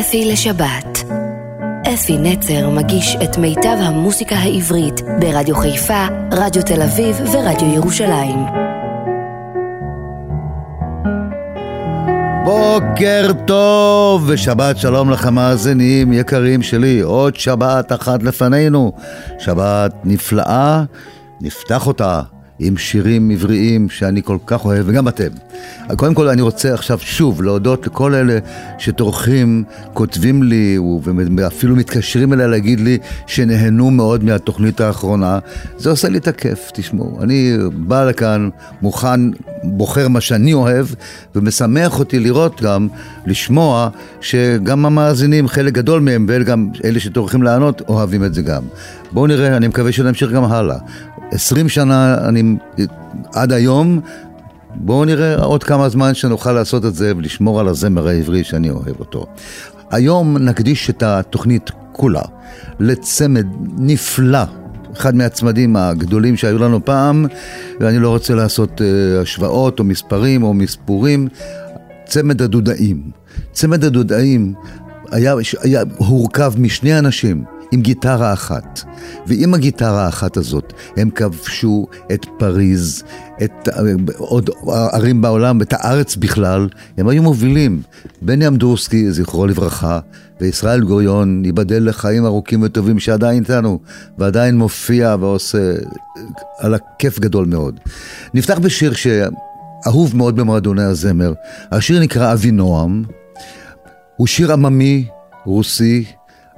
אפי לשבת. אפי נצר מגיש את מיטב המוסיקה העברית ברדיו חיפה, רדיו תל אביב ורדיו ירושלים. בוקר טוב ושבת שלום לכם מאזינים יקרים שלי, עוד שבת אחת לפנינו, שבת נפלאה, נפתח אותה עם שירים עבריים שאני כל כך אוהב, וגם אתם. קודם כל אני רוצה עכשיו שוב להודות לכל אלה שטורחים, כותבים לי ואפילו מתקשרים אליי להגיד לי שנהנו מאוד מהתוכנית האחרונה. זה עושה לי את הכיף, תשמעו. אני בא לכאן מוכן, בוחר מה שאני אוהב, ומשמח אותי לראות גם, לשמוע, שגם המאזינים, חלק גדול מהם, וגם אלה שטורחים לענות, אוהבים את זה גם. בואו נראה, אני מקווה שנמשיך גם הלאה. עשרים שנה אני, עד היום, בואו נראה עוד כמה זמן שנוכל לעשות את זה ולשמור על הזמר העברי שאני אוהב אותו. היום נקדיש את התוכנית כולה לצמד נפלא, אחד מהצמדים הגדולים שהיו לנו פעם, ואני לא רוצה לעשות uh, השוואות או מספרים או מספורים, צמד הדודאים. צמד הדודאים היה, היה הורכב משני אנשים. עם גיטרה אחת. ועם הגיטרה האחת הזאת הם כבשו את פריז, את עוד ערים בעולם, את הארץ בכלל. הם היו מובילים. בני אמדורסקי, זכרו לברכה, וישראל גוריון, ייבדל לחיים ארוכים וטובים שעדיין איתנו, ועדיין מופיע ועושה על הכיף גדול מאוד. נפתח בשיר שאהוב מאוד במועדוני הזמר. השיר נקרא אבינועם. הוא שיר עממי, רוסי,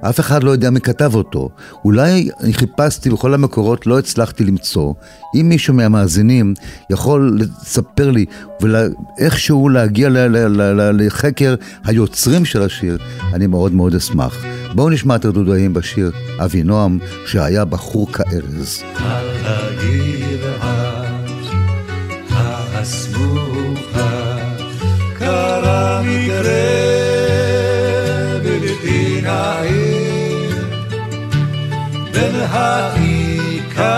אף אחד לא יודע מי כתב אותו. אולי אני חיפשתי בכל המקורות, לא הצלחתי למצוא. אם מישהו מהמאזינים יכול לספר לי ואיכשהו להגיע לחקר היוצרים של השיר, אני מאוד מאוד אשמח. בואו נשמע את הדודאים בשיר אבינועם, שהיה בחור כארז. הסמוכה קרה מקרה בלתי נעים בין העיקר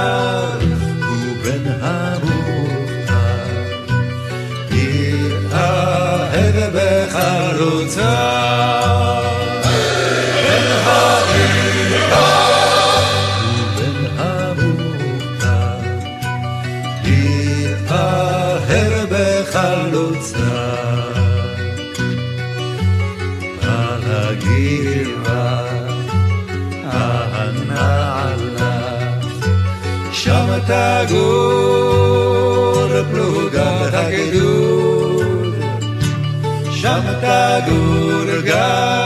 ובין המוכר. יתאהב בחלוצה בין love.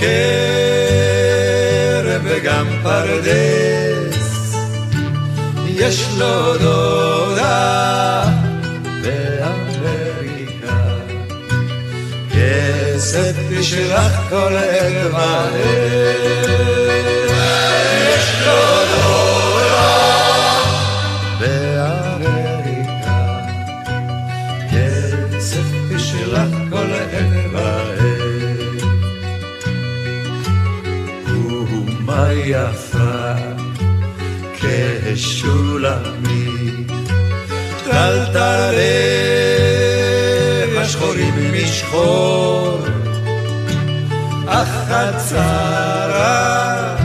כרם וגם פרדס, יש לו דודה באמריקה, כסף תשלח כל עת מהר, הצרה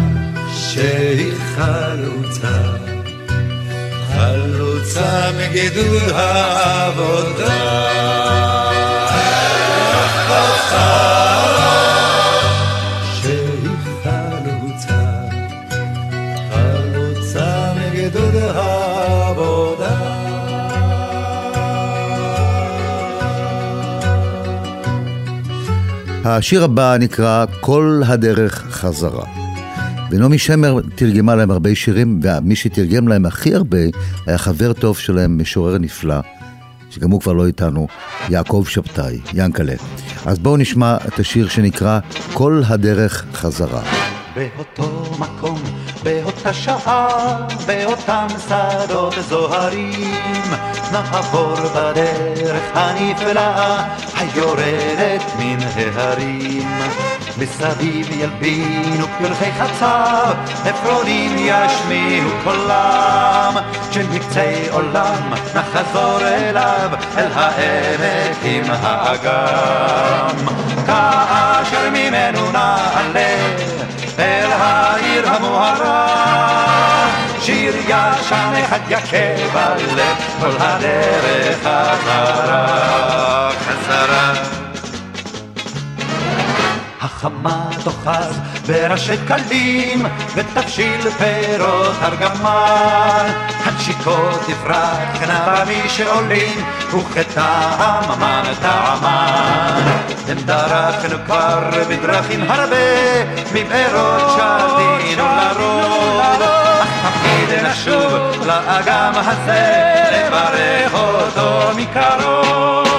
שהיא חלוצה, חלוצה מגידול העבודה. השיר הבא נקרא "כל הדרך חזרה". ונעמי שמר תרגמה להם הרבה שירים, ומי שתרגם להם הכי הרבה היה חבר טוב שלהם, משורר נפלא, שגם הוא כבר לא איתנו, יעקב שבתאי, ינקלה. אז בואו נשמע את השיר שנקרא "כל הדרך חזרה". באותו מקום, באותה שעה, באותם שדות זוהרים, נעבור בדרך הנפלאה, היורדת מן ההרים. מסביב ילבינו פרחי חצב, עפרונים ישמיעו קולם, כשנקצה עולם נחזור אליו, אל העמק עם האגם. כאשר ממנו נעלה אל העיר המוארה. שיר ישן אחד יכה בלב, כל הדרך חזרה, חזרה. החמה תאחז בראשי קלים ותבשיל פירות ארגמן. הנשיקות תפרחנה במי שעולים וכטעם המן טעמן. הם דרכנו כבר בדרכים הרבה מבארות שתינו לרוב. תמיד נשוב לאגם הזה לברך אותו מקרוב.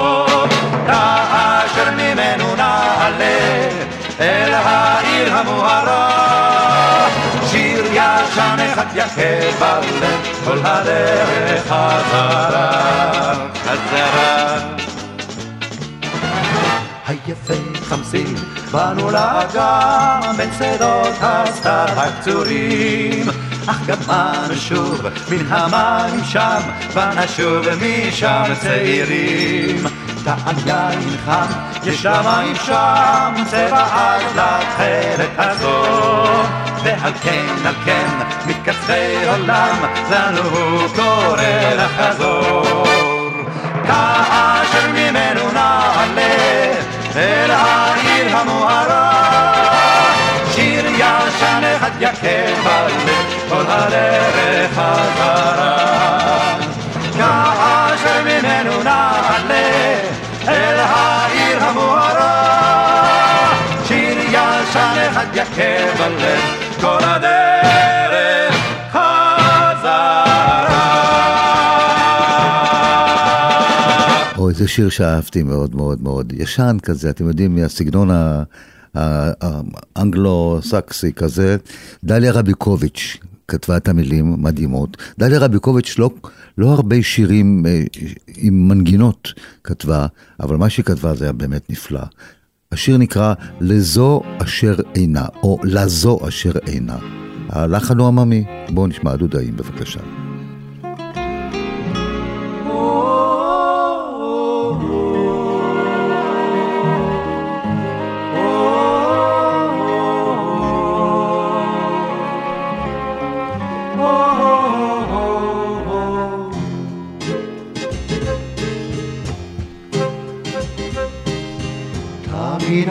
אל העיר המוארה. שיר ישן אחד יכה בלב, כל הדרך חזרה, חזרה. היפה חמסים, באנו לאגם בין שדות הסתר הקצורים. אך גם אנו שוב מן המים שם, ונשוב משם צעירים. טעם יין חם, יש למים שם, צבע עד לתכלת הזו. ועל כן, על כן, מקצרי עולם, לנו הוא קורא לחזור. כאשר ממנו נעלה, אל העיר המוארה, שיר ישן אחד יכה בלב, כל הדרך חזרה. כאשר ממנו נעלה, יכה בלב, כל הדרך חזרה. או איזה שיר שאהבתי מאוד מאוד מאוד, ישן כזה, אתם יודעים, מהסגנון האנגלו-סקסי כזה. דליה רביקוביץ' כתבה את המילים מדהימות. דליה רביקוביץ' לא, לא הרבה שירים אה, עם מנגינות כתבה, אבל מה שהיא כתבה זה היה באמת נפלא. השיר נקרא לזו אשר אינה, או לזו אשר אינה. הלחן הוא עממי. בואו נשמע דודאים בבקשה.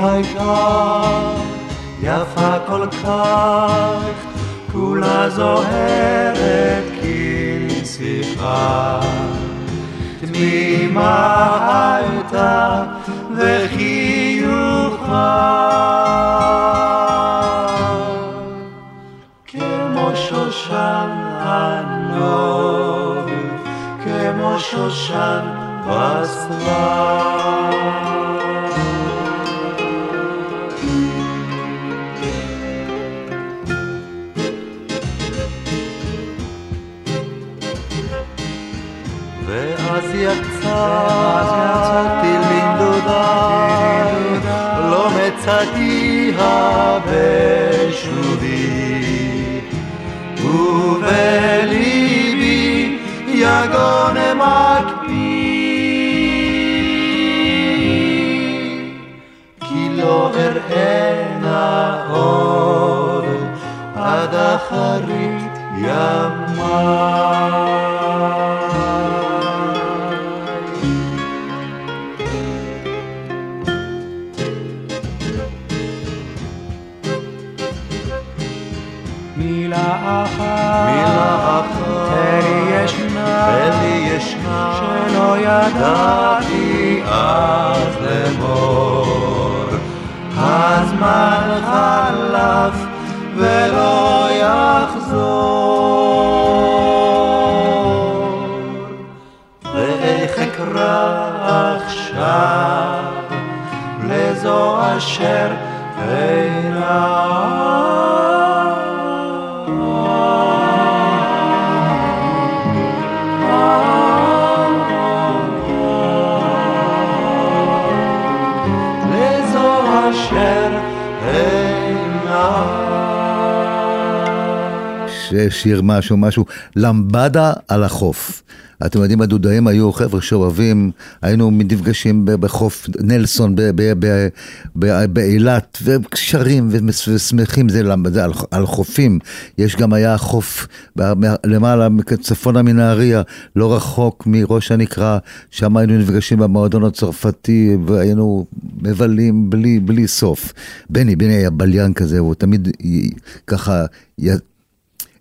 הייתה יפה כל כך, כולה זוהרת כנסיכה. תמימה הייתה וחיוכה, כמו שושן הנוב, כמו שושן בסתיו. יצאתי לנדודיי, לא מצאתיה בשובי, ובליבי יגון מקפיא, כי לא אראנה עוד עד אחרית ימיי. ידעתי אז לאמור. הזמן חלף שיר משהו, משהו, למבדה על החוף. אתם יודעים, הדודאים היו חבר'ה שאוהבים, היינו נפגשים בחוף נלסון באילת, וקשרים ושמחים, זה, זה על, על חופים. יש גם היה חוף למעלה, צפונה מנהריה, לא רחוק מראש הנקרה, שם היינו נפגשים במועדון הצרפתי, והיינו מבלים בלי, בלי סוף. בני, בני היה בליין כזה, הוא תמיד ככה...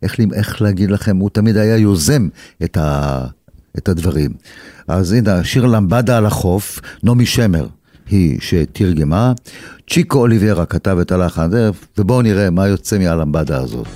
איך, איך להגיד לכם, הוא תמיד היה יוזם את, ה, את הדברים. אז הנה, השיר למבדה על החוף, נעמי שמר היא שתרגמה, צ'יקו אוליברה כתב את הלחן, ובואו נראה מה יוצא מהלמבדה הזאת.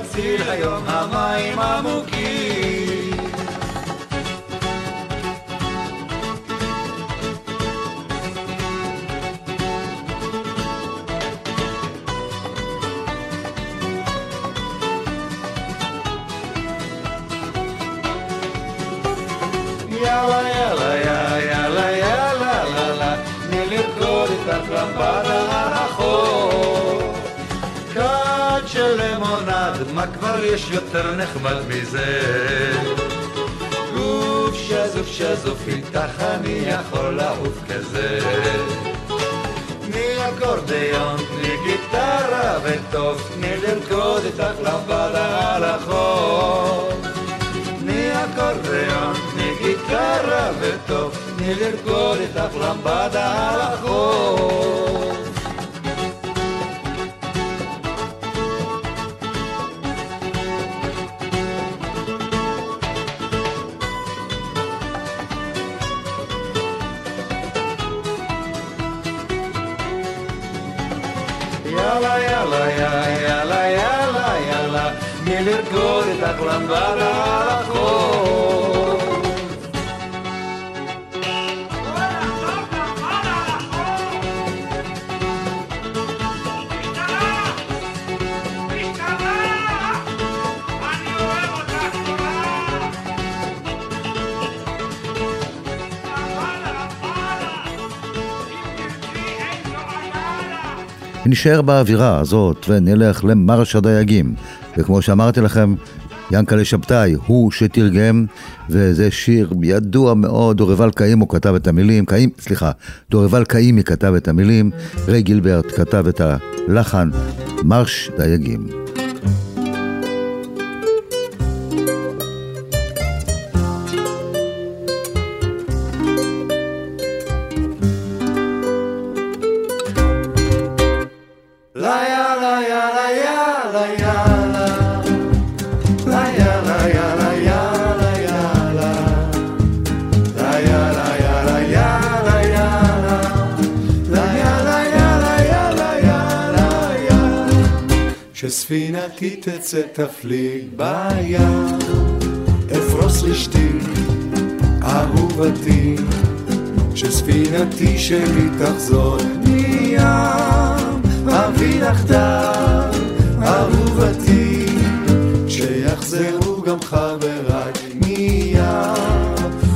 מציל היום המים עמוקים כבר יש יותר נחמד מזה? גוף שזוף שזוף איתך אני יכול לעוף כזה. תני אקורדיון, תני גיטרה וטוב, תני לרקוד איתך לבדה על החוף תני אקורדיון, תני גיטרה וטוב, תני לרקוד איתך לבדה על החוף על החור ונשאר באווירה הזאת ונלך למרש הדייגים. וכמו שאמרתי לכם, ינקלה שבתאי הוא שתרגם, וזה שיר ידוע מאוד, דורבל קאימו כתב את המילים, קאים, סליחה, דורבל קאימי כתב את המילים, ריי גילברט כתב את הלחן, מרש דייגים. שספינתי תצא תפליג בים, אפרוס רשתי, אהובתי, שספינתי שלי תחזור מים, אבי תחתיו, אהובתי, שיחזרו גם חבריי מים,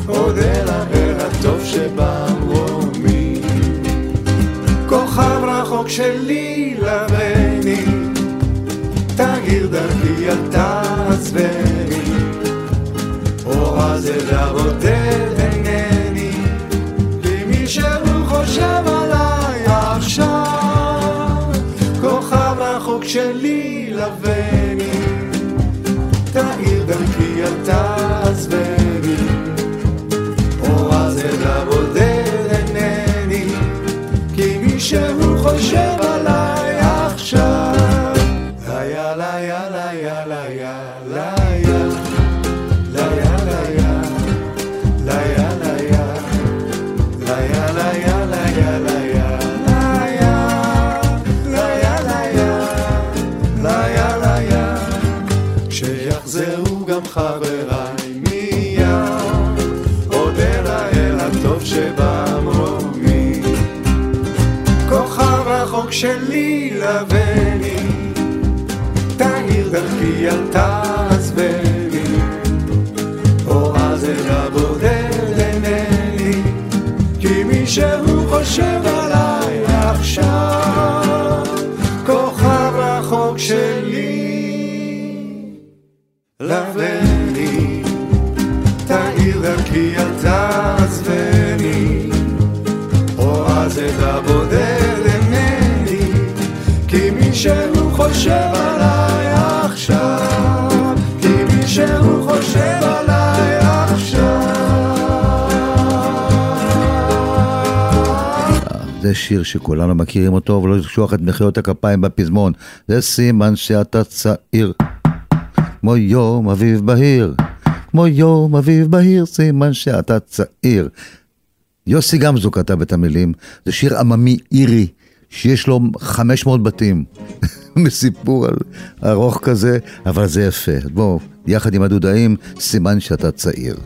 עוד אל האל הטוב שבמרומי. כוכב רחוק שלי לבני תאיר דרכי אל תעזבני, אור הזה והבודד אינני, כי מישהו חושב עליי עכשיו, כוכב רחוק שלי לבני, תאיר דרכי אל תעזבני, אור הזה והבודד אינני, כי מישהו חושב זה שיר שכולנו מכירים אותו, ולא לשכוח את מחיאות הכפיים בפזמון. זה סימן שאתה צעיר, כמו יום אביב בהיר, כמו יום אביב בהיר, סימן שאתה צעיר. יוסי גמזו כתב את המילים, זה שיר עממי אירי, שיש לו 500 בתים. מסיפור על ארוך כזה, אבל זה יפה. בואו, יחד עם הדודאים, סימן שאתה צעיר.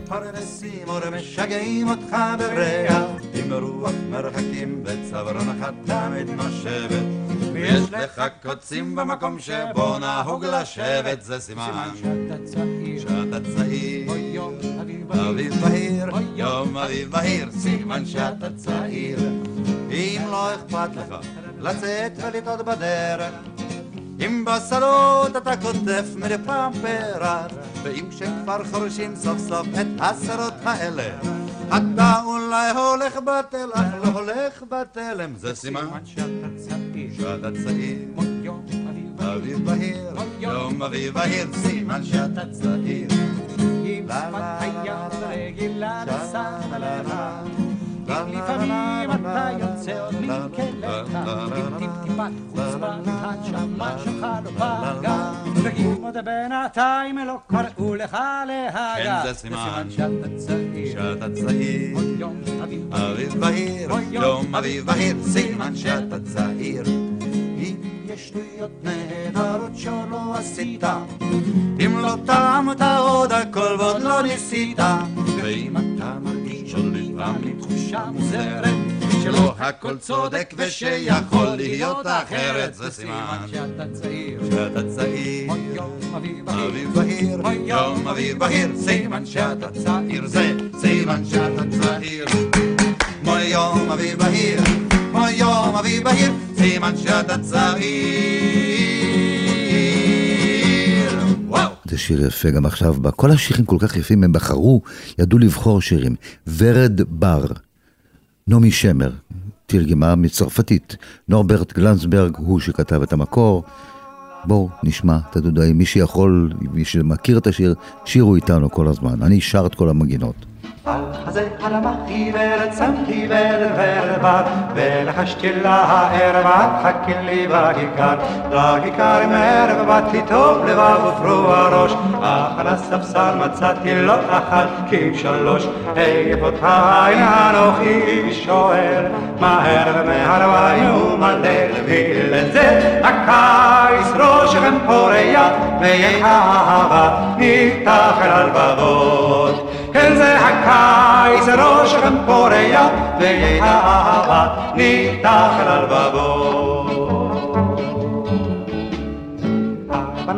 עם רוח מרחקים וצווארון אחד תמיד נושבת. ויש לך קוצים במקום שבו נהוג לשבת, זה סימן שאתה צעיר. אביב בהיר, יום אביב בהיר, סימן שאתה צעיר. אם לא אכפת לך לצאת ולטעות בדרך, אם בשדות אתה קוטף מדי פעם פרח, ואם כשכבר חורשים סוף סוף את השדות האלה, אתה אולי הולך בתל, אך לא הולך בתלם, זה סימן שאתה צעיר. אביב בהיר, יום. אביב בהיר, סימן שאתה צעיר. לפעמים אתה יוצא עוד מכליך, עם טיפ-טיפת חוצפה, הנשמה שלך לא פגע, ואם עוד בינתיים לא קראו לך להגה, כן, זה סימן שאתה צעיר, שאתה צעיר. יום אביב בהיר, יום אביב בהיר, סימן שאתה צעיר. שטויות נהדרות שלא עשית, אם לא טעמת עוד הכל ועוד לא ניסית, ואם אתה מרגיש שלפעמים תחושה מוזרת, שלא הכל צודק ושיכול להיות אחרת, זה סימן שאתה צעיר, שאתה צעיר. יום אביב בהיר, אביב בהיר, יום אביב בהיר, סימן שאתה צעיר, זה סימן שאתה צעיר. כמו יום אביב בהיר, כמו יום אביב בהיר, סימן שאתה. וואו! זה שיר יפה גם עכשיו, כל השירים כל כך יפים, הם בחרו, ידעו לבחור שירים. ורד בר, נעמי שמר, תרגמה מצרפתית, נורברט גלנסברג הוא שכתב את המקור. בואו נשמע את הדודאים, מי שיכול, מי שמכיר את השיר, שירו איתנו כל הזמן. אני שר את כל המגינות. על חזה הלמחתי ורצמתי ולבלבד ולחשתי לערב עד חכי לי בכיכר לכיכר מערב באתי טוב לבב ופרו הראש. אך על הספסל מצאתי לא אחת כי שלוש היי פותך עין אנוכי שואל מהר ומהרווין ומלא וילד זה? הקיץ ראשכם פורח ויחבה נפתח אל הלבבות. כן זה הקיץ ראשכם פורח ויהי אהבה נפתח אל הלבבות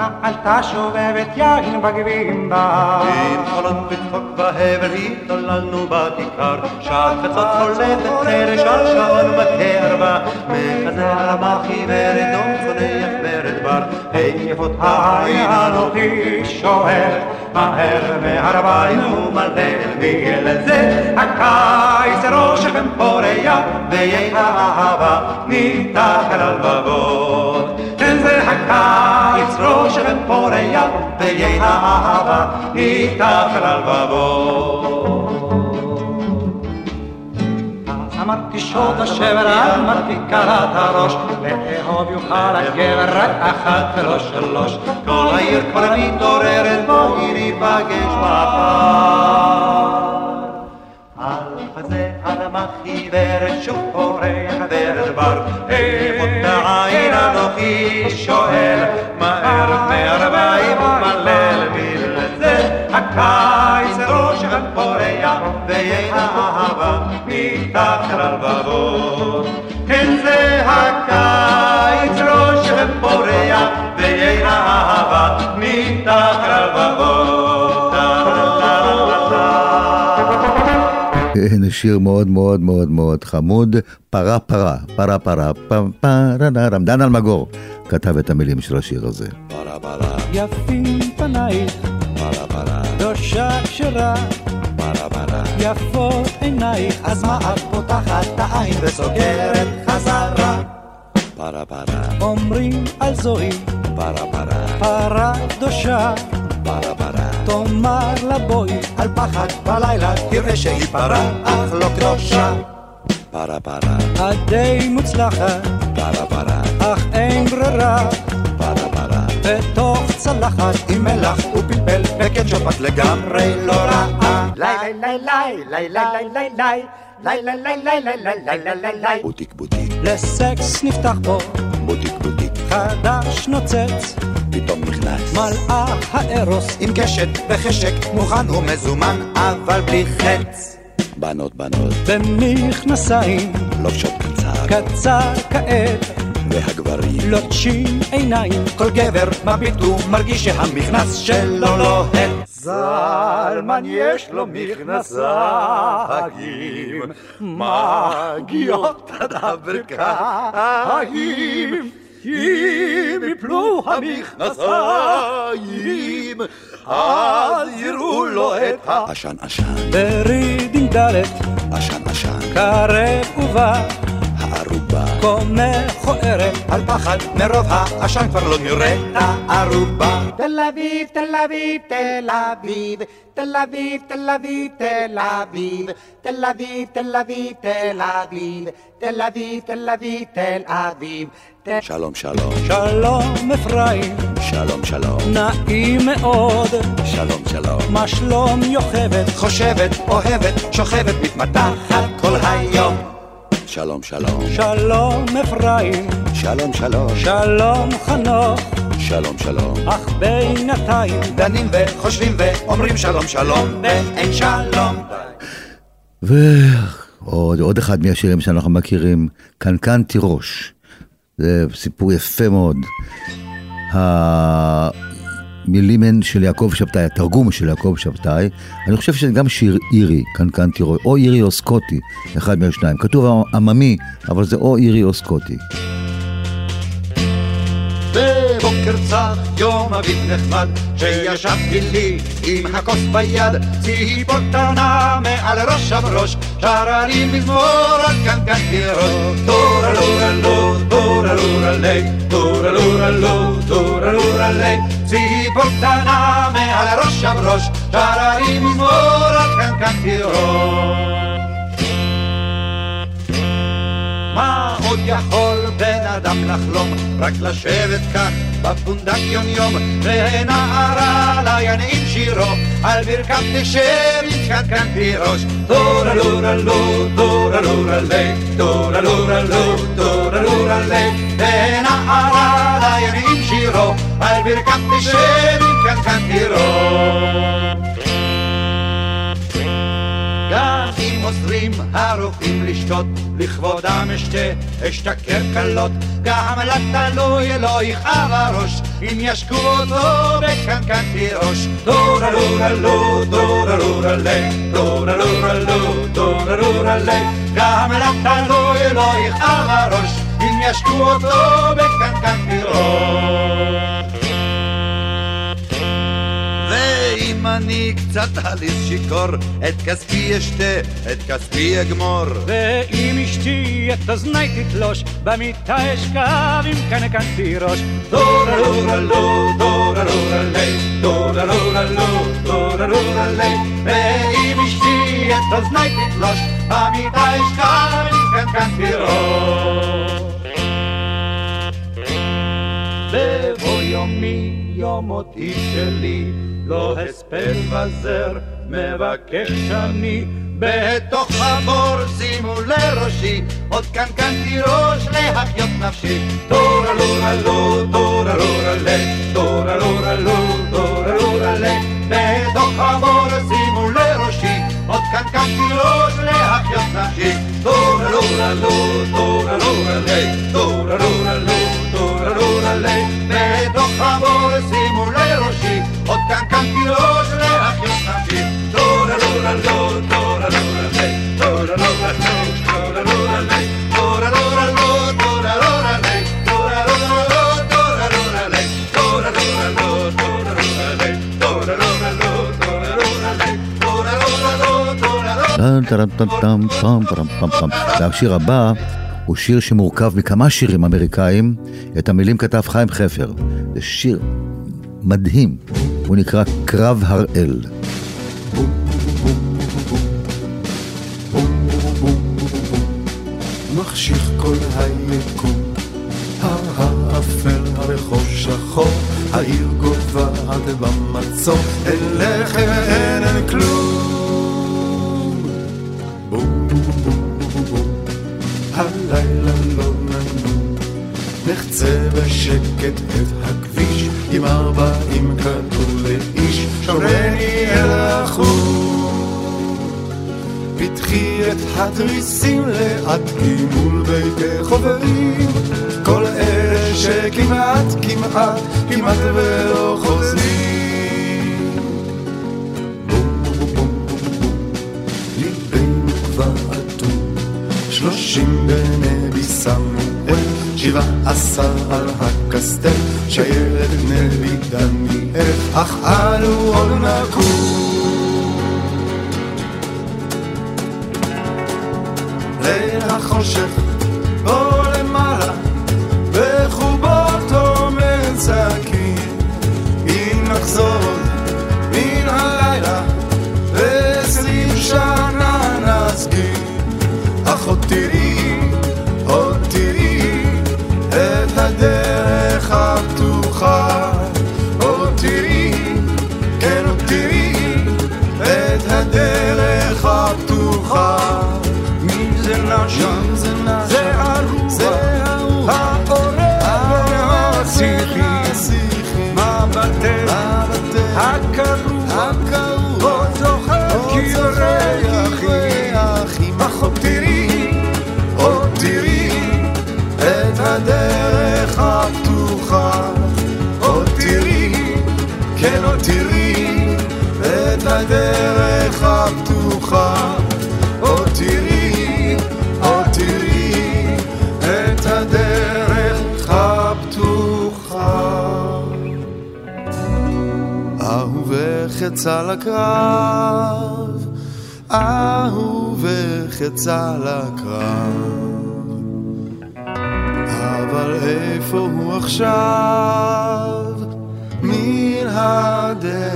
הנעלתה שובבת יין בגבימבה. עם חולות וצחוק והבל התעוללנו בכיכר, שעת חצות חולפת חרש על שעון מכה ערבה, מחזר המחי ורדום צונח ברדבר, היפות העין הנותי שואל, מהר מהרביים ומלדל בגלל זה, הקיסרו שלכם פורח, ויהי האהבה ניתח על הלבבות. הקיץ ראשכם פורח, ויהי האהבה ניתח אל הלבבות. אמרתי שוד השבר, אמרתי קרת הראש, לאהוב יוכל הגבר רק אחת ולא שלוש. כל העיר כבר מתעוררת, בואי ניפגש בפעם. היא ורד שוב פורח ורד בר. חמוד העין אנוכי שואל, מה ערב מערביים ומלל מלזה. הקיץ ראש אחד פורח, ויהיה אהבה מתחת ללבבות. כן זה הקיץ ראש אחד פורח, ויהיה אהבה מתחת ללבבות. שיר מאוד מאוד מאוד מאוד חמוד, פרה פרה, פרה פרה, פרה דן אלמגור כתב את המילים של השיר הזה. פרה פרה, יפים פנייך, פרה פרה, ראשה כשרה, פרה פרה, יפות עינייך, אז מה את פותחת את העין וסוגרת חזרה? פרה פרה, אומרים על זוהי פרה פרה, פרה קדושה, פרה פרה, תאמר לה בואי, על פחד בלילה תראה שהיא פרה אך לא קדושה. פרה פרה, את די מוצלחת, פרה פרה, אך אין ברירה, פרה פרה, בתוך צלחת עם מלח ופלפל וקטשופ את לגמרי לא רעה. לי לי לי לי לי לי לי לי לי לי לי לי לי לי לי לי לי בוטיק בוטיק, לסקס נפתח בו, בוטיק בוטיק, חדש נוצץ, פתאום נכנס, מלאך הארוס, עם קשת וחשק מוכן ומזומן אבל בלי חץ. בנות בנות, במכנסיים, לובשות קצר, קצר כעת, והגברים, לוטשים עיניים, כל גבר מביט ומרגיש שהמכנס שלו לוהט. זלמן יש לו מכנסיים, מגיעות עד הברכיים. אם יפלו המכנסיים, אז יראו לו את ה... עשן עשן, ברידים ד', עשן עשן, קרב ובא, הערובה, כה מכוערת, על פחד מרוב העשן כבר לא נראה הערובה. תל אביב, תל אביב, תל אביב, תל אביב, תל אביב, תל אביב, תל אביב, תל אביב, תל אביב, תל אביב, תל אביב, תל אביב. שלום שלום, שלום אפרים, שלום שלום, נעים מאוד, שלום שלום, מה שלום יוכבת, חושבת, אוהבת, שוכבת, מתמתחת כל היום. שלום שלום, שלום אפרים, שלום שלום, שלום חנוך, שלום שלום, אך בינתיים דנים וחושבים ואומרים שלום שלום ואין שלום. ועוד עוד אחד מהשירים שאנחנו מכירים, קנקן תירוש. זה סיפור יפה מאוד. המילים הן של יעקב שבתאי, התרגום של יעקב שבתאי. אני חושב שזה גם שיר אירי, קנקן תירוש, או אירי או סקוטי, אחד מהשניים. כתוב עממי, אבל זה או אירי או סקוטי. בבוקר צח יום אביב נחמד שישבתי לי עם הכוס ביד ציפור קטנה מעל ראש הבראש שרה לי מזמור על קנקן תירוש טורה לורה לו טורה לורה לורה לורה ציפור קטנה מעל ראש הבראש שרה לי מזמור על קנקן תירוש מה עוד יכול בן אדם לחלום? רק לשבת כך בפונדק יום יום, ונערה לה ינעים שירו, על ברכת תשב יתקנקן תירוש. טורה לורה לו, טורה לורה לי, טורה לורה לו, טורה לורה לי, ונערה לה ינעים שירו, על ברכת תשב יתקנקן תירוש. אוסרים הרופאים לשתות, לכבודם אשתה, אשתכר קלות, גם לתלוי לא יכאב הראש, אם ישקו אותו בקנקן תירוש. דורה לורה לו, דורה גם לתלוי לא יכאב הראש, אם ישקו אותו בקנקן תירוש. אני קצת הליס שיכור, את כספי אשתה, את כספי אגמור. ואם אשתי את אוזני תתלוש, במיטה אשכב עם קנקן תירוש. דורה לורה לו, דורה לורה לי, דורה לורה לו, דורה לורה לי, ואם אשתי את אוזני תתלוש, במיטה אשכב עם קנקן תירוש. יום מותי שלי, לא הספד וזר, מבקש אני. בתוך הבור שימו לראשי, עוד קנקן תירוש להחיות נפשי. טורה לורה לו, טורה לורה לי, טורה לורה לו, טורה לורה לי. בתוך הבור שימו לראשי, עוד קנקן תירוש להחיות נפשי. טורה לורה לו, טורה לורה לי, טורה לורה לו, טורה מלא, בתוך חמור שימו לראשי, עוד קנקן קירוש להחיות נפשי. טורה לורה לו, טורה לורה לי, טורה לורה לו, טורה לורה לי, טורה לורה לו, טורה לורה לי, טורה לורה לו, טורה לורה לי, טורה לורה לו, טורה לורה לי, טורה לורה לו, טורה לורה לי, טורה לורה לו, טורה לורה לי. והשיר הבא הוא שיר שמורכב מכמה שירים אמריקאים, את המילים כתב חיים חפר. זה שיר מדהים, הוא נקרא קרב הראל. מחשיך כל היקום, האפל הרחוב שחור, העיר גובעת במצור, אין לחם אין אין כלום. הלילה לא ננום, נחצה בשקט את הכביש, עם ארבעים כדור לאיש, שומרני אל החוץ. פתחי את התריסים לאט כי מול ביתי חברים כל אלה שכמעט כמעט כמעט ולא חוזרים שלושים בנבי סמואל שבעה עשר על הקסטל שיירת נבי דניאל אך אנו עוד נקום. ליל החושך, פה הפתוחה. עוד תראי, עוד תראי, את הדרך הפתוחה. אהובך יצא לקרב, אהובך יצא לקרב. אבל איפה הוא עכשיו? מן הדרך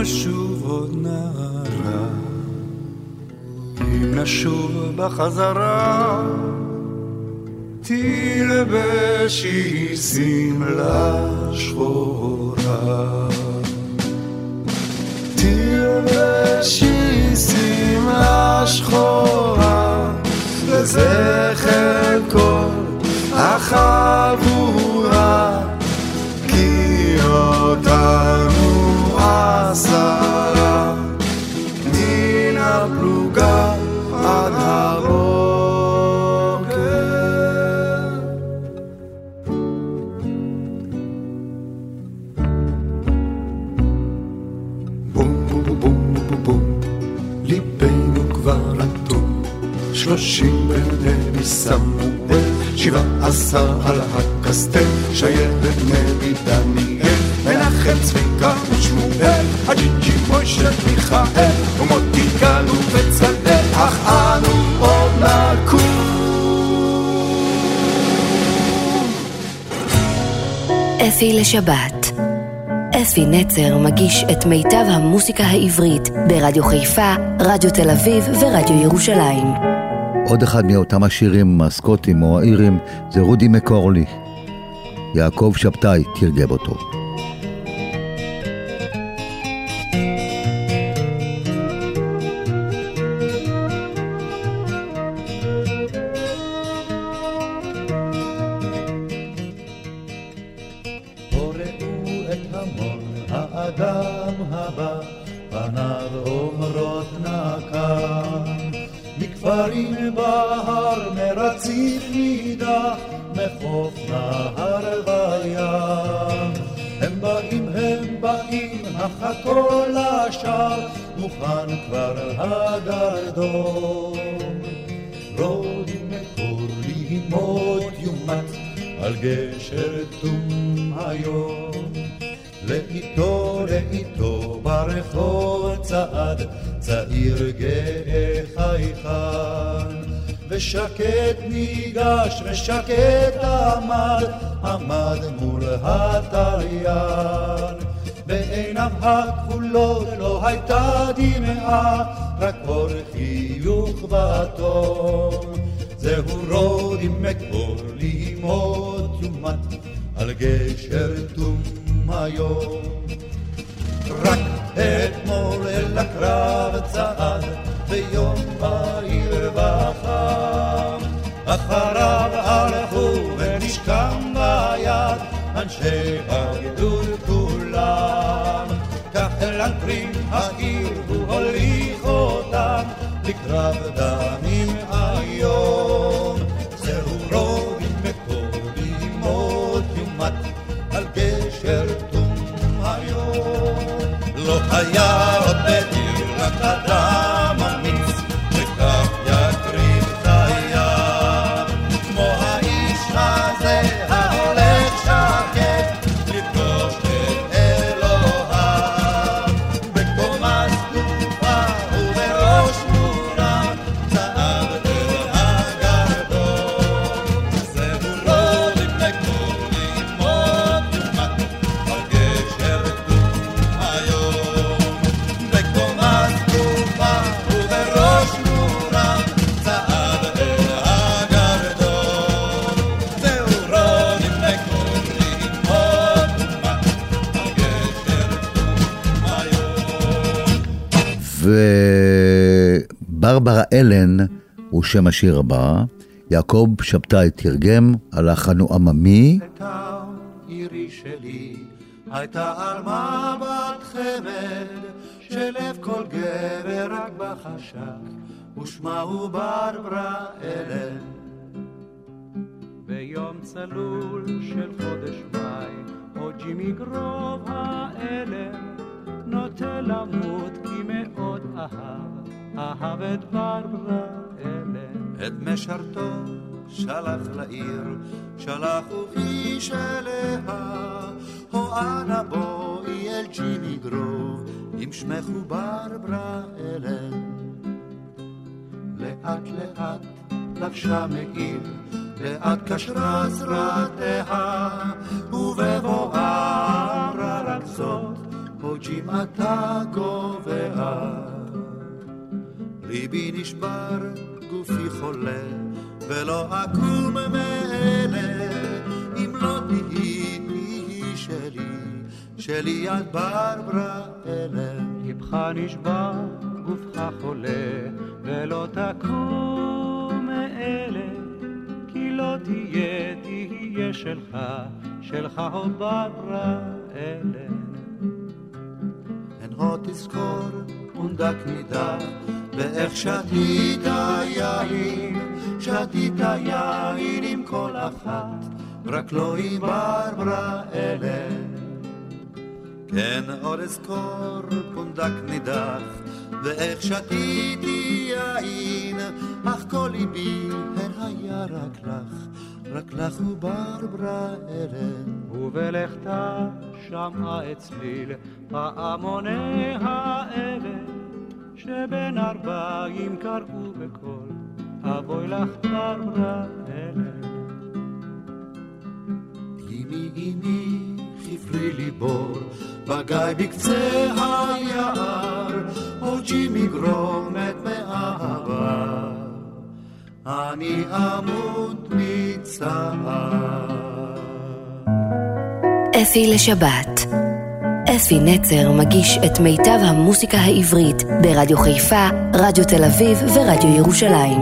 נשוב עוד נערה, אם נשוב בחזרה, תלבשי שמלה שחורה. תלבשי שמלה שחורה, לזכר כל החבורה, על הקסטל, שיירת נבי דניאל, מנחם צביקה ושמואל, הג'ינג'י מוישה מיכאל, ומוטי גל ובצלאל, אך אנו עוד נקום. אפי לשבת. אפי נצר מגיש את מיטב המוסיקה העברית ברדיו חיפה, רדיו תל אביב ורדיו ירושלים. עוד אחד מאותם השירים הסקוטים או האירים זה רודי מקורלי. יעקב שבתאי תרגם אותו. גשר תום היום. לאיתו לאיתו ברחוב צעד צעיר גאה חייכן. ושקט ניגש ושקט עמד עמד מול התליין בעיניו הכחולות לא הייתה דמעה רק אור חיוך בתום זהו רודים מקור לימוד יומת על גשר תום היום. רק אתמול אל הקרב צעד ביום בהיר וחם. אחריו הלכו ונשכם ביד אנשי הגדוד כולם. כך אל אנקרים העיר הוא הוליך אותם לקרב דמים Tata. וברברה אלן הוא שם השיר הבא. יעקב שבתאי תרגם, הלחן הוא עממי. שלב כל גבר בחשק, ברברה אלן. ביום צלול של חודש מאי, או ג'ימי גרוב האלם, נוטה למות כי מאוד אהב, אהב את ברברה אלן. את משרתו שלח לעיר, שלח ובאיש אליה, הו אנא בואי אל ג'ימי גרוב, אם שמך הוא ברברה אלן. לאט לאט לבשה מעיל, לאט קשרה זרעתיה, ובבואה רק זאת, פה ג'מעתה גובהה. ליבי נשבר, גופי חולה, ולא אקום מאלה, אם לא תהי תהי שלי, שלי יד ברברה אלה. ליבך נשבר, גופך חולה, ולא תקום מאלה, כי לא תהיה, תהיה שלך, שלך או ברברה אלה. הו תזכור פונדק נידח, ואיך שתית יין, שתית יין עם כל אחת, רק לא עם ברברה אלה. כן עוד אזכור פונדק נידח, ואיך שתיתי יין, אך כל ליבי הן היה רק לך, רק לך וברברה אלה. ובלכתה שמעה אצליל פעמוני האבן, שבין ארבעים קראו בקול, אבוי לך ברברה אלה. אמי אמי חפרי ליבור, בגיא בקצה היער, עוד ג'ימי גרומת מאהבה, אני אמות מצער. אפי לשבת. אפי נצר מגיש את מיטב המוסיקה העברית ברדיו חיפה, רדיו תל אביב ורדיו ירושלים.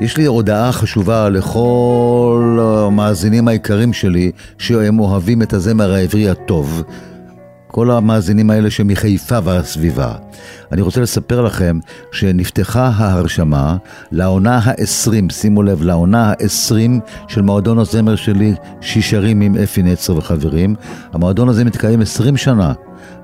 יש לי הודעה חשובה לכל המאזינים היקרים שלי שהם אוהבים את הזמר העברי הטוב. כל המאזינים האלה שמחיפה והסביבה. אני רוצה לספר לכם שנפתחה ההרשמה לעונה ה-20, שימו לב, לעונה ה-20 של מועדון הזמר שלי, שישרים עם אפי נצר וחברים. המועדון הזה מתקיים 20 שנה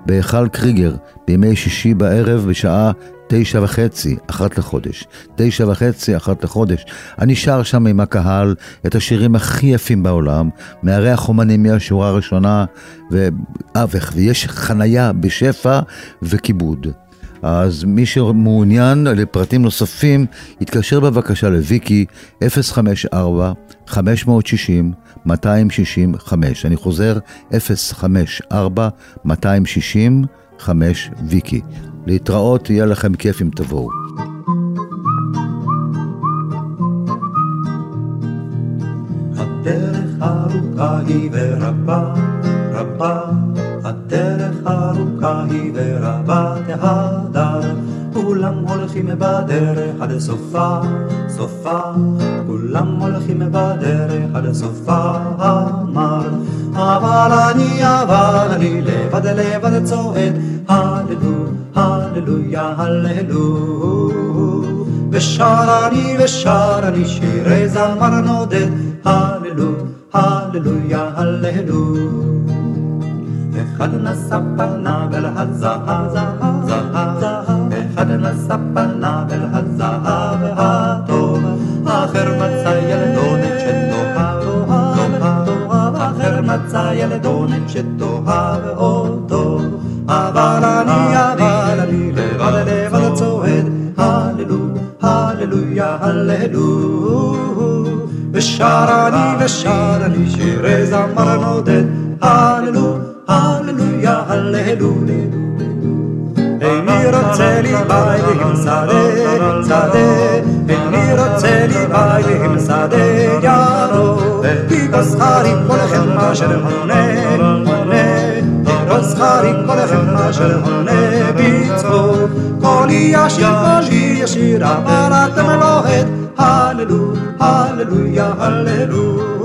בהיכל קריגר, בימי שישי בערב בשעה תשע וחצי, אחת לחודש. תשע וחצי, אחת לחודש. אני שר שם עם הקהל את השירים הכי יפים בעולם, מארח אומנים מהשורה הראשונה, ואבך, ויש חנייה בשפע וכיבוד. אז מי שמעוניין לפרטים נוספים, יתקשר בבקשה לוויקי 054-560-265. אני חוזר, 054-260-265 ויקי. להתראות, יהיה לכם כיף אם תבואו. הדרך ארוכה היא ורבה, רבה, הדרך ארוכה היא ורבה תהדר, כולם הולכים בדרך עד סופה, סופה, כולם הולכים בדרך עד סופה, אמר, אבל אני, אבל אני לבד לבד צועד, הללו, הללויה, הללו. ושר אני ושר אני שירי זמר נודד, הללו, הללויה, הללו. אחד נשא פניו אל הזהב, זהב, אחד נשא פניו אל הזהב הטוב, אחר מצא ילדונת שתאהב, תאהב, אחר מצא ילדונת שתאהב אותו, אבל אני, אבל אני לבד לבד צועד, הללו, הללויה, הללו. ושר אני ושר אני שירי זמר נודד, הללו, הללויה, הללו. איני רוצה לי בית עם שדה, שדה, איני רוצה לי בית עם שדה ירוק, כי בשכרי כל לכם אשר הונה, הונה, בשכרי כל לכם אשר הונה בצחוק, קולי ישיר, קולי ישיר, אבל אתם עת, הללו, הללויה, הללו.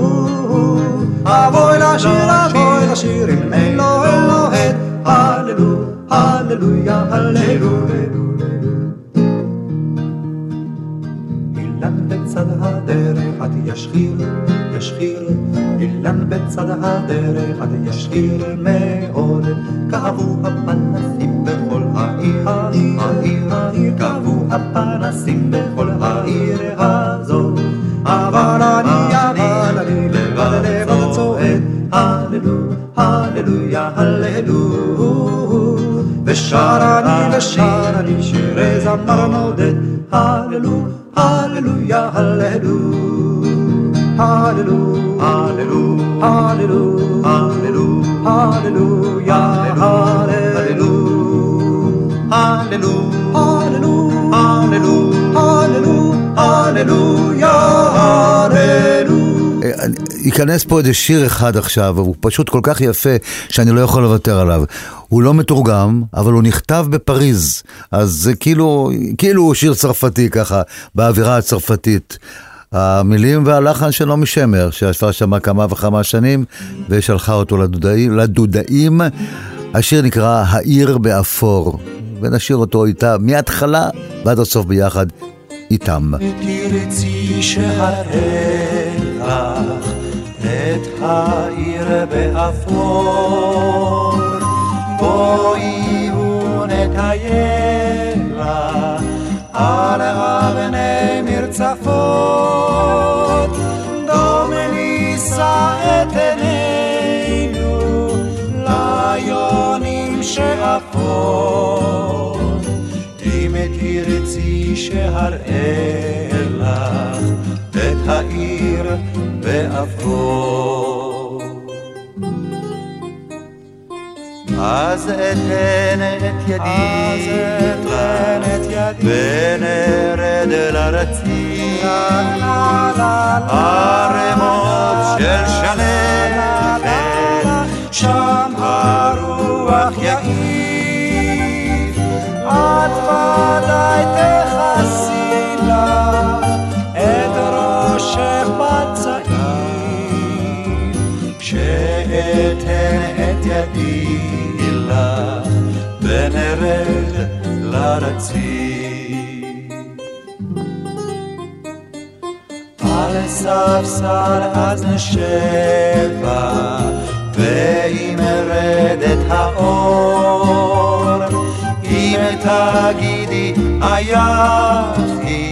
אבוי לשיר, אבוי לשיר, אם אלוהת, הללו, הללויה, הללו. אילן בצד הדרך עד ישחיר, ישחיר, אילן בצד הדרך עד ישחיר מאוד, כאבו הפנסים בכל העיר, העיר, העיר, כאבו הפנסים בכל העיר הזאת, אבל אני, بشارني بشارني شيري زمر مولد هاللو هاللو هاللو هاللو هاللو هاللو هاللو هاللو هاللو هاللو هاللو هاللو هاللو هاللو هاللو ייכנס פה איזה שיר אחד עכשיו, הוא פשוט כל כך יפה שאני לא יכול לוותר עליו. הוא לא מתורגם, אבל הוא נכתב בפריז, אז זה כאילו, כאילו הוא שיר צרפתי ככה, באווירה הצרפתית. המילים והלחן של נעמי שמר, שישבה שם כמה וכמה שנים ושלחה אותו לדודאים, לדודאים. השיר נקרא העיר באפור, ונשאיר אותו איתה מההתחלה ועד הסוף ביחד איתם. תרצי שהלך את העיר באפור, בואי ונטייל לה על אבני מרצפות, דום נישא את עינינו ליונים שאפות, אם תרצי שהראה לך את העיר באפור. אז אתן את ידי ונרד לרציף ערמות של שלכת שם הרוח יעיף, את ודאי תכסי כשאתן את ידי לך ונרד לרציף. על ספסל אז נשבה ואם ארדת האור, אם תגידי עייפתי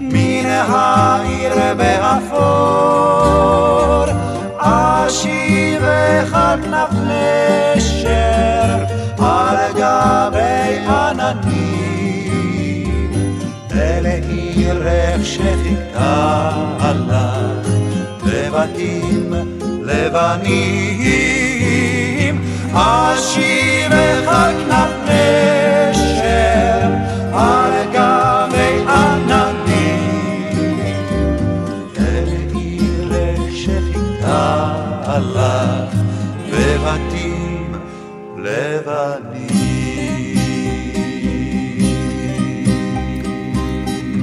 מן העיר באפור, כנף נשר על גבי עננים, ולעירך שחיכתה לך בבתים לבנים, אשיבך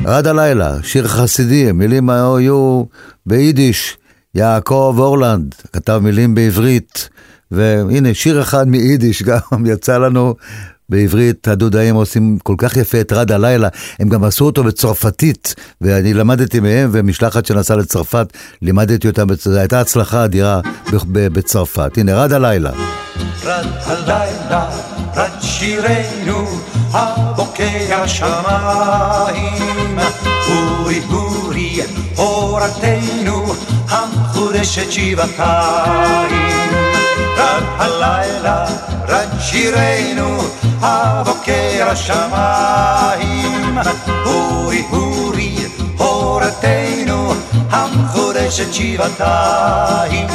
עד הלילה, שיר חסידי, מילים היו ביידיש, יעקב אורלנד כתב מילים בעברית, והנה שיר אחד מיידיש גם יצא לנו בעברית, הדודאים עושים כל כך יפה את רד הלילה, הם גם עשו אותו בצרפתית, ואני למדתי מהם, ומשלחת שנסעה לצרפת, לימדתי אותם, זו הייתה הצלחה אדירה בצרפת. הנה, רד הלילה. רד הלילה, רד שירנו, הבוקע שמיים. אורי אורי, אורתנו, המחודשת שבעתיים. רד הלילה, רד שירנו, הבוקע שמיים. אורי אורי, אורתנו, המחודשת שבעתיים.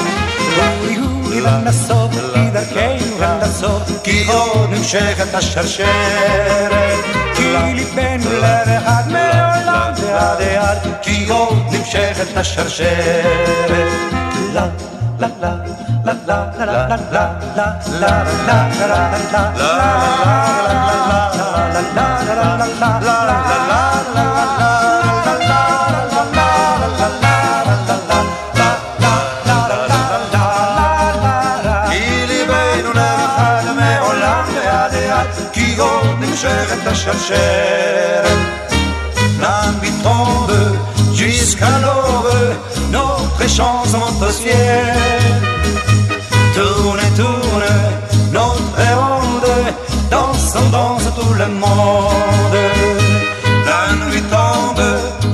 אורי אורי, לנסות בדרכנו לנסות, כי עוד נמשכת השרשרת. כי ליבנו לב מעולם ועד עד, כי עוד נמשכת השרשרת. כי עוד נמשכת השרשרת ciel. Tourne, tourne, notre ronde, dansons, danse tout le monde. La nuit tombe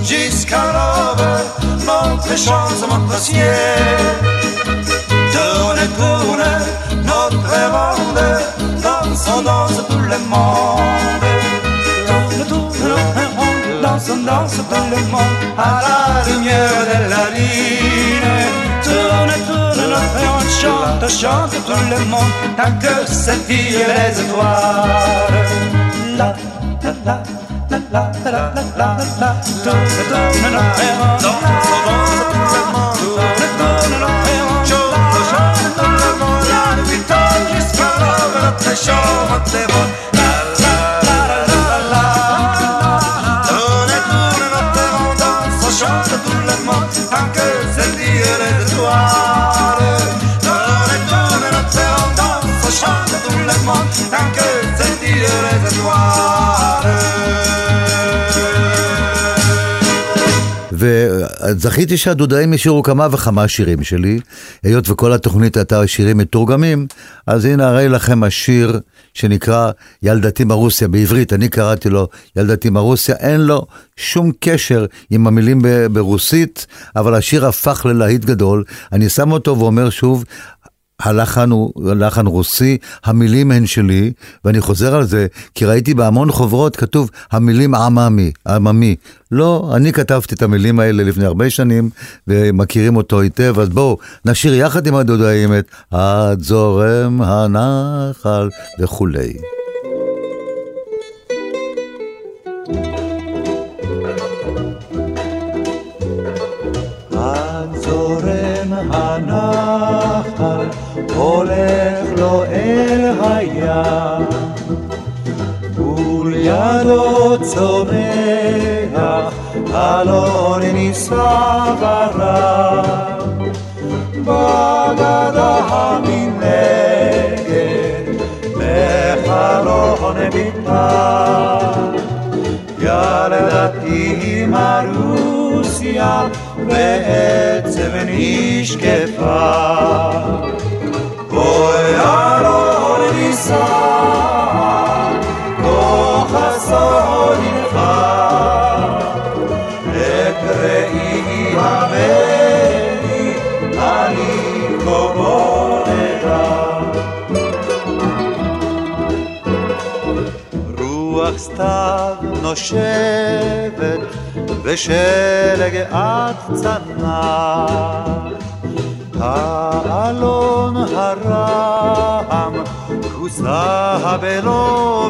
jusqu'à l'aube, notre chance monte au ciel. Tourne, tourne, notre ronde, dansons, on danse tout le monde. Tourne, tourne, on danse, on danse tout le monde à la lumière de la lune. Tourne, tourne, on chante, chante tout le monde tant que scintillent les étoiles. La, la, la. La, la, la, la, la, la, tourne, on tout le monde. Tourne, chante, chante tout le monde. La nuit tombe jusqu'à notre chante וזכיתי שהדודאים השאירו כמה וכמה שירים שלי, היות וכל התוכנית הייתה שירים מתורגמים, אז הנה הרי לכם השיר שנקרא ילדתי מרוסיה בעברית, אני קראתי לו ילדתי מרוסיה, אין לו שום קשר עם המילים ברוסית, אבל השיר הפך ללהיט גדול, אני שם אותו ואומר שוב, הלחן הוא לחן רוסי, המילים הן שלי, ואני חוזר על זה, כי ראיתי בהמון חוברות כתוב המילים עממי, עממי. לא, אני כתבתי את המילים האלה לפני הרבה שנים, ומכירים אותו היטב, אז בואו, נשאיר יחד עם הדודאים את עד זורם הנחל וכולי. הנחל הים ולידו צומח אלון נישא ברם בגדה המנגד בחלון ביתה ילדתי מרוסיה בעצב נשקפה. אוי אלון נישא, כוח הסודינך, את ראי הבני, אני כה בודדה. רוח סתיו נושבת ושלג עד צנח. Babylon.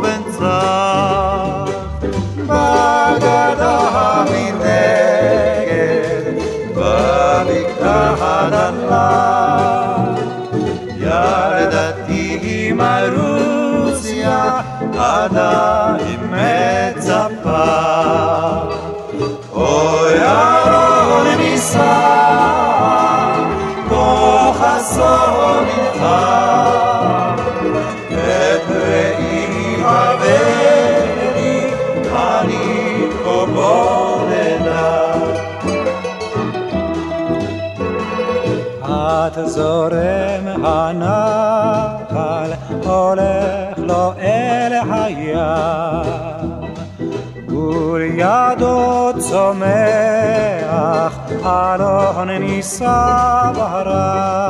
צומח אלון נישא ברם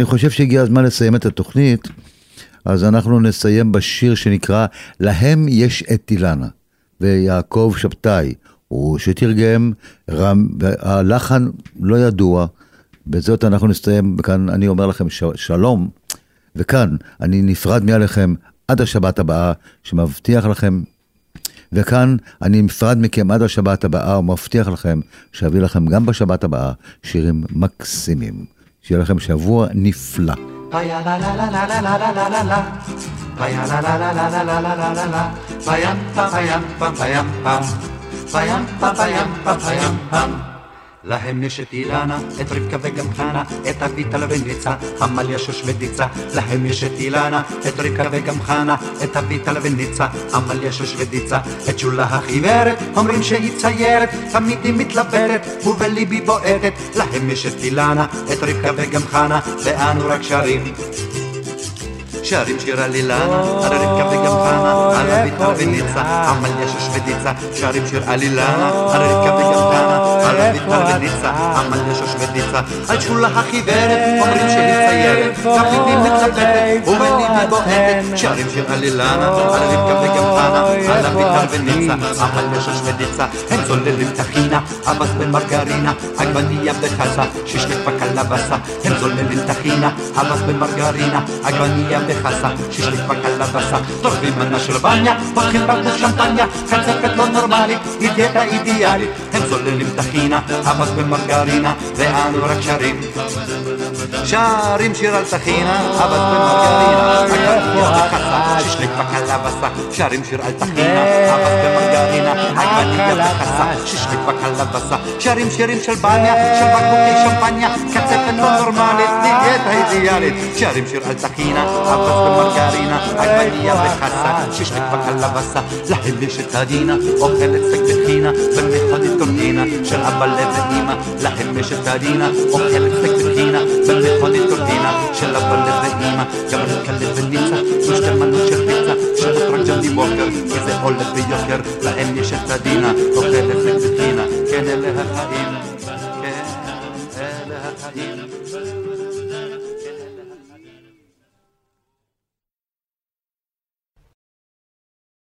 ואני חושב שהגיע הזמן לסיים את התוכנית, אז אנחנו נסיים בשיר שנקרא "להם יש את אילנה", ויעקב שבתאי, הוא שתרגם, רם, הלחן לא ידוע, בזאת אנחנו נסיים, וכאן אני אומר לכם ש- שלום, וכאן אני נפרד מעליכם עד השבת הבאה, שמבטיח לכם וכאן אני נפרד מכם עד השבת הבאה ומבטיח לכם שאביא לכם גם בשבת הבאה שירים מקסימים. שיהיה לכם שבוע נפלא. להם יש את אילנה, את רבקה וגם חנה, את אביטל וניצה, עמליה שוש ודיצה. להם יש את אילנה, את רבקה וגם חנה, את אביטל וניצה, עמליה שוש ודיצה. את שולה החיוורת, אומרים שהיא ציירת, תמיד היא מתלבטת, ובליבי בועטת. להם יש את אילנה, את רבקה וגם חנה, ואנו רק שרים. שרים שיר על אילנה, על רבקה וגם חנה, על אביטל וניצה, עמליה שוש ודיצה. שרים שיר על רבקה וגם חנה, על אביטל וניצה, עמליה שוש ודיצה. על שולה החיוורת, אומרים שהיא ציירת, תמיד היא מתלבטת, ובליבי בועטת. שרים שיר על רבקה וגם חנה, על אביטל וניצה, עמליה שוש ודיצה. הם צוללים טחינה, אבס במרגרינה, עגבנייה בחסה, שישלך בקלבסה. הם צוללים טחינה, אבס במרגרינה, עגבנייה בחסה, בקלבסה. טורפים מנה של בניה, פותחים בקבוק שמפניה, קצפת לא נורמלית, היא דיאטה אידיאלית. הם צוללים טחינה, אבס במרגרינה, ואנו רק שרים. שרים שיר על טחינה, אבס במרגרינה, עגבנייה בחסה, שישלך בקלבסה. שרים שיר על טחינה, אבס במרגרינה, עגבנייה בחסה, שישלך בקלבסה. שרים שירים של בניה, של בקבוקי שמפניה, קצפת לא נורמלית, דיאטה אידיאלית. שרים שיר על טחינה, אבס במרגרינה, עגבנייה בחסה, שישלך בקלבסה. להם יש את הדינה, אוכלת סטייק בטחינה, במכונית טורטינה, של אבא לב ואימא. להם יש את הדינה, אוכלת סטייק בטחינה, במכונית טורטינה, של אבא לב ואימא. גם רבקה לב וניצה, זו שתי מנות של פיצה, של רק ג'וני ווקר, כי זה עולה ביוקר. להם יש את הדינה, אוכלת אלה החיים, כן אלה החיים.